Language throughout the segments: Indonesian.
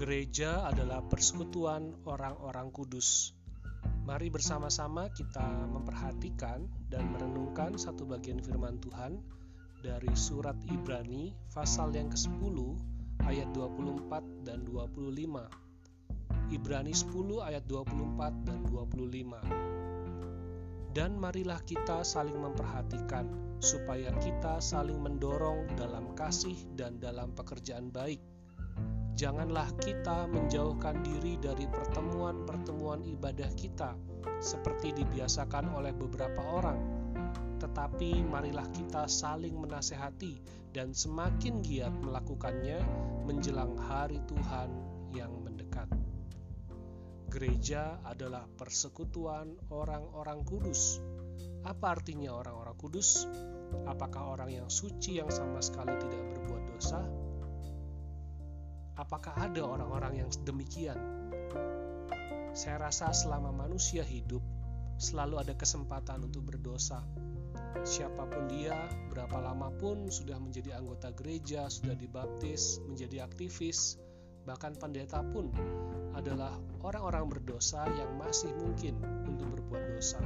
Gereja adalah persekutuan orang-orang kudus. Mari bersama-sama kita memperhatikan dan merenungkan satu bagian firman Tuhan dari surat Ibrani pasal yang ke-10 ayat 24 dan 25. Ibrani 10 ayat 24 dan 25. Dan marilah kita saling memperhatikan supaya kita saling mendorong dalam kasih dan dalam pekerjaan baik janganlah kita menjauhkan diri dari pertemuan-pertemuan ibadah kita seperti dibiasakan oleh beberapa orang, tetapi marilah kita saling menasehati dan semakin giat melakukannya menjelang hari Tuhan yang mendekat. Gereja adalah persekutuan orang-orang kudus. Apa artinya orang-orang kudus? Apakah orang yang suci yang sama sekali tidak? Apakah ada orang-orang yang demikian? Saya rasa selama manusia hidup, selalu ada kesempatan untuk berdosa. Siapa pun dia, berapa lama pun sudah menjadi anggota gereja, sudah dibaptis, menjadi aktivis, bahkan pendeta pun adalah orang-orang berdosa yang masih mungkin untuk berbuat dosa.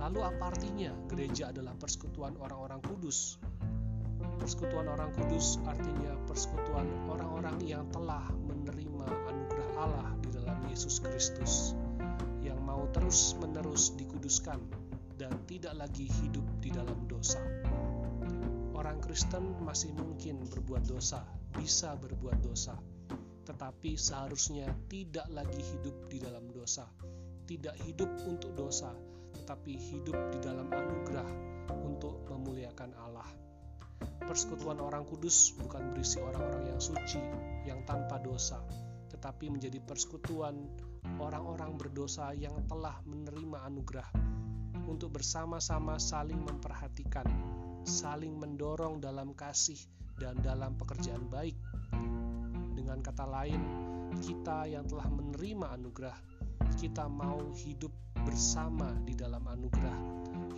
Lalu apa artinya gereja adalah persekutuan orang-orang kudus? Persekutuan orang kudus artinya persekutuan orang-orang yang telah menerima anugerah Allah di dalam Yesus Kristus yang mau terus-menerus dikuduskan dan tidak lagi hidup di dalam dosa. Orang Kristen masih mungkin berbuat dosa, bisa berbuat dosa, tetapi seharusnya tidak lagi hidup di dalam dosa, tidak hidup untuk dosa, tetapi hidup di dalam anugerah untuk memuliakan Allah. Persekutuan orang kudus bukan berisi orang-orang yang suci, yang tanpa dosa, tetapi menjadi persekutuan orang-orang berdosa yang telah menerima anugerah untuk bersama-sama saling memperhatikan, saling mendorong dalam kasih dan dalam pekerjaan baik. Dengan kata lain, kita yang telah menerima anugerah, kita mau hidup bersama di dalam anugerah,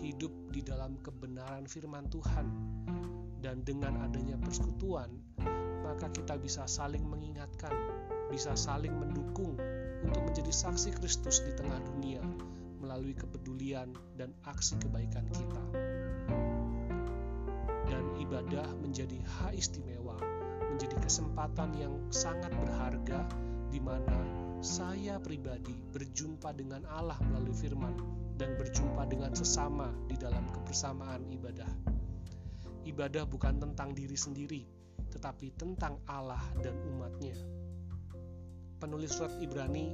hidup di dalam kebenaran firman Tuhan, dan dengan adanya persekutuan, maka kita bisa saling mengingatkan, bisa saling mendukung untuk menjadi saksi Kristus di tengah dunia melalui kepedulian dan aksi kebaikan kita. Dan ibadah menjadi hak istimewa, menjadi kesempatan yang sangat berharga di mana saya pribadi berjumpa dengan Allah melalui firman dan berjumpa dengan sesama di dalam kebersamaan ibadah ibadah bukan tentang diri sendiri, tetapi tentang Allah dan umatnya. Penulis surat Ibrani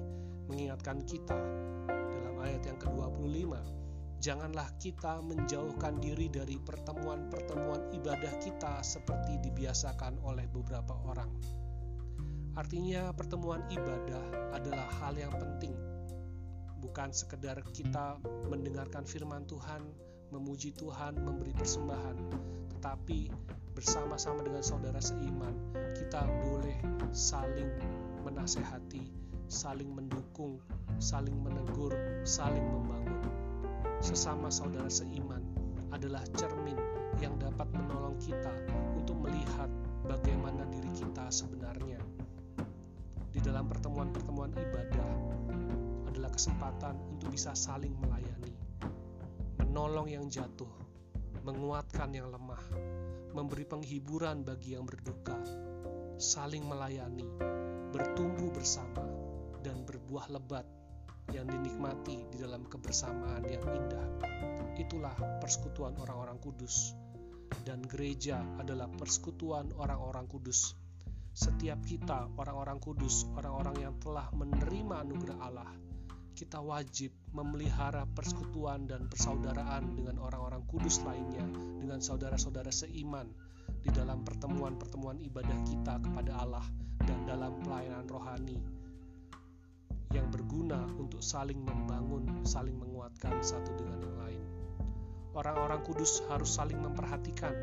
mengingatkan kita dalam ayat yang ke-25, janganlah kita menjauhkan diri dari pertemuan-pertemuan ibadah kita seperti dibiasakan oleh beberapa orang. Artinya pertemuan ibadah adalah hal yang penting, bukan sekedar kita mendengarkan firman Tuhan, memuji Tuhan, memberi persembahan, tetapi bersama-sama dengan saudara seiman, kita boleh saling menasehati, saling mendukung, saling menegur, saling membangun. Sesama saudara seiman adalah cermin yang dapat menolong kita untuk melihat bagaimana diri kita sebenarnya. Dalam pertemuan-pertemuan ibadah adalah kesempatan untuk bisa saling melayani menolong yang jatuh, menguatkan yang lemah, memberi penghiburan bagi yang berduka, saling melayani, bertumbuh bersama, dan berbuah lebat yang dinikmati di dalam kebersamaan yang indah. Itulah persekutuan orang-orang kudus, dan gereja adalah persekutuan orang-orang kudus. Setiap kita, orang-orang kudus, orang-orang yang telah menerima anugerah Allah, kita wajib memelihara persekutuan dan persaudaraan dengan orang-orang kudus lainnya, dengan saudara-saudara seiman di dalam pertemuan-pertemuan ibadah kita kepada Allah dan dalam pelayanan rohani yang berguna untuk saling membangun, saling menguatkan satu dengan yang lain. Orang-orang kudus harus saling memperhatikan,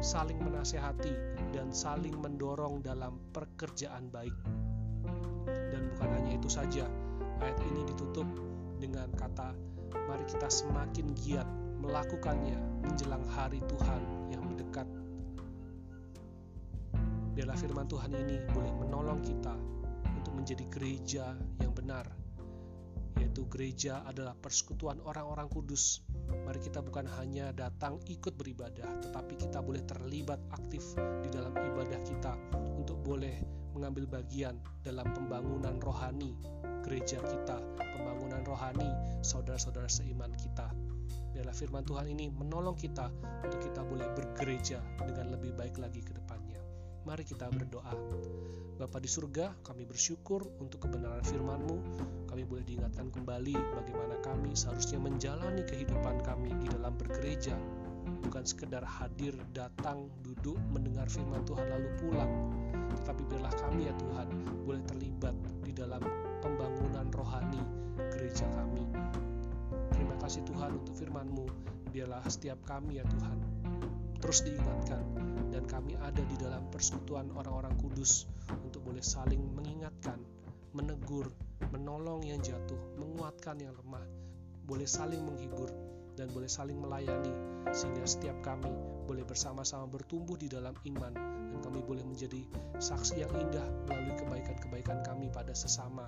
saling menasehati, dan saling mendorong dalam pekerjaan baik. Dan bukan hanya itu saja, Ayat ini ditutup dengan kata, "Mari kita semakin giat melakukannya menjelang hari Tuhan yang mendekat." Biarlah firman Tuhan ini boleh menolong kita menjadi gereja yang benar, yaitu gereja adalah persekutuan orang-orang kudus. Mari kita bukan hanya datang ikut beribadah, tetapi kita boleh terlibat aktif di dalam ibadah kita untuk boleh mengambil bagian dalam pembangunan rohani gereja kita, pembangunan rohani saudara-saudara seiman kita. Biarlah firman Tuhan ini menolong kita untuk kita boleh bergereja dengan lebih baik lagi ke depannya. Mari kita berdoa. Bapa di surga, kami bersyukur untuk kebenaran firman-Mu. Kami boleh diingatkan kembali bagaimana kami seharusnya menjalani kehidupan kami di dalam bergereja, bukan sekedar hadir, datang, duduk, mendengar firman Tuhan lalu pulang, tetapi biarlah kami ya Tuhan boleh terlibat di dalam pembangunan rohani gereja kami. Terima kasih Tuhan untuk firman-Mu. Biarlah setiap kami ya Tuhan terus diingatkan dan kami ada di dalam persekutuan orang-orang kudus untuk boleh saling mengingatkan, menegur, menolong yang jatuh, menguatkan yang lemah, boleh saling menghibur dan boleh saling melayani sehingga setiap kami boleh bersama-sama bertumbuh di dalam iman dan kami boleh menjadi saksi yang indah melalui kebaikan-kebaikan kami pada sesama.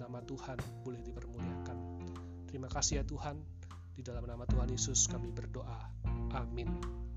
Nama Tuhan boleh dipermuliakan. Terima kasih ya Tuhan. Di dalam nama Tuhan Yesus kami berdoa. Amin.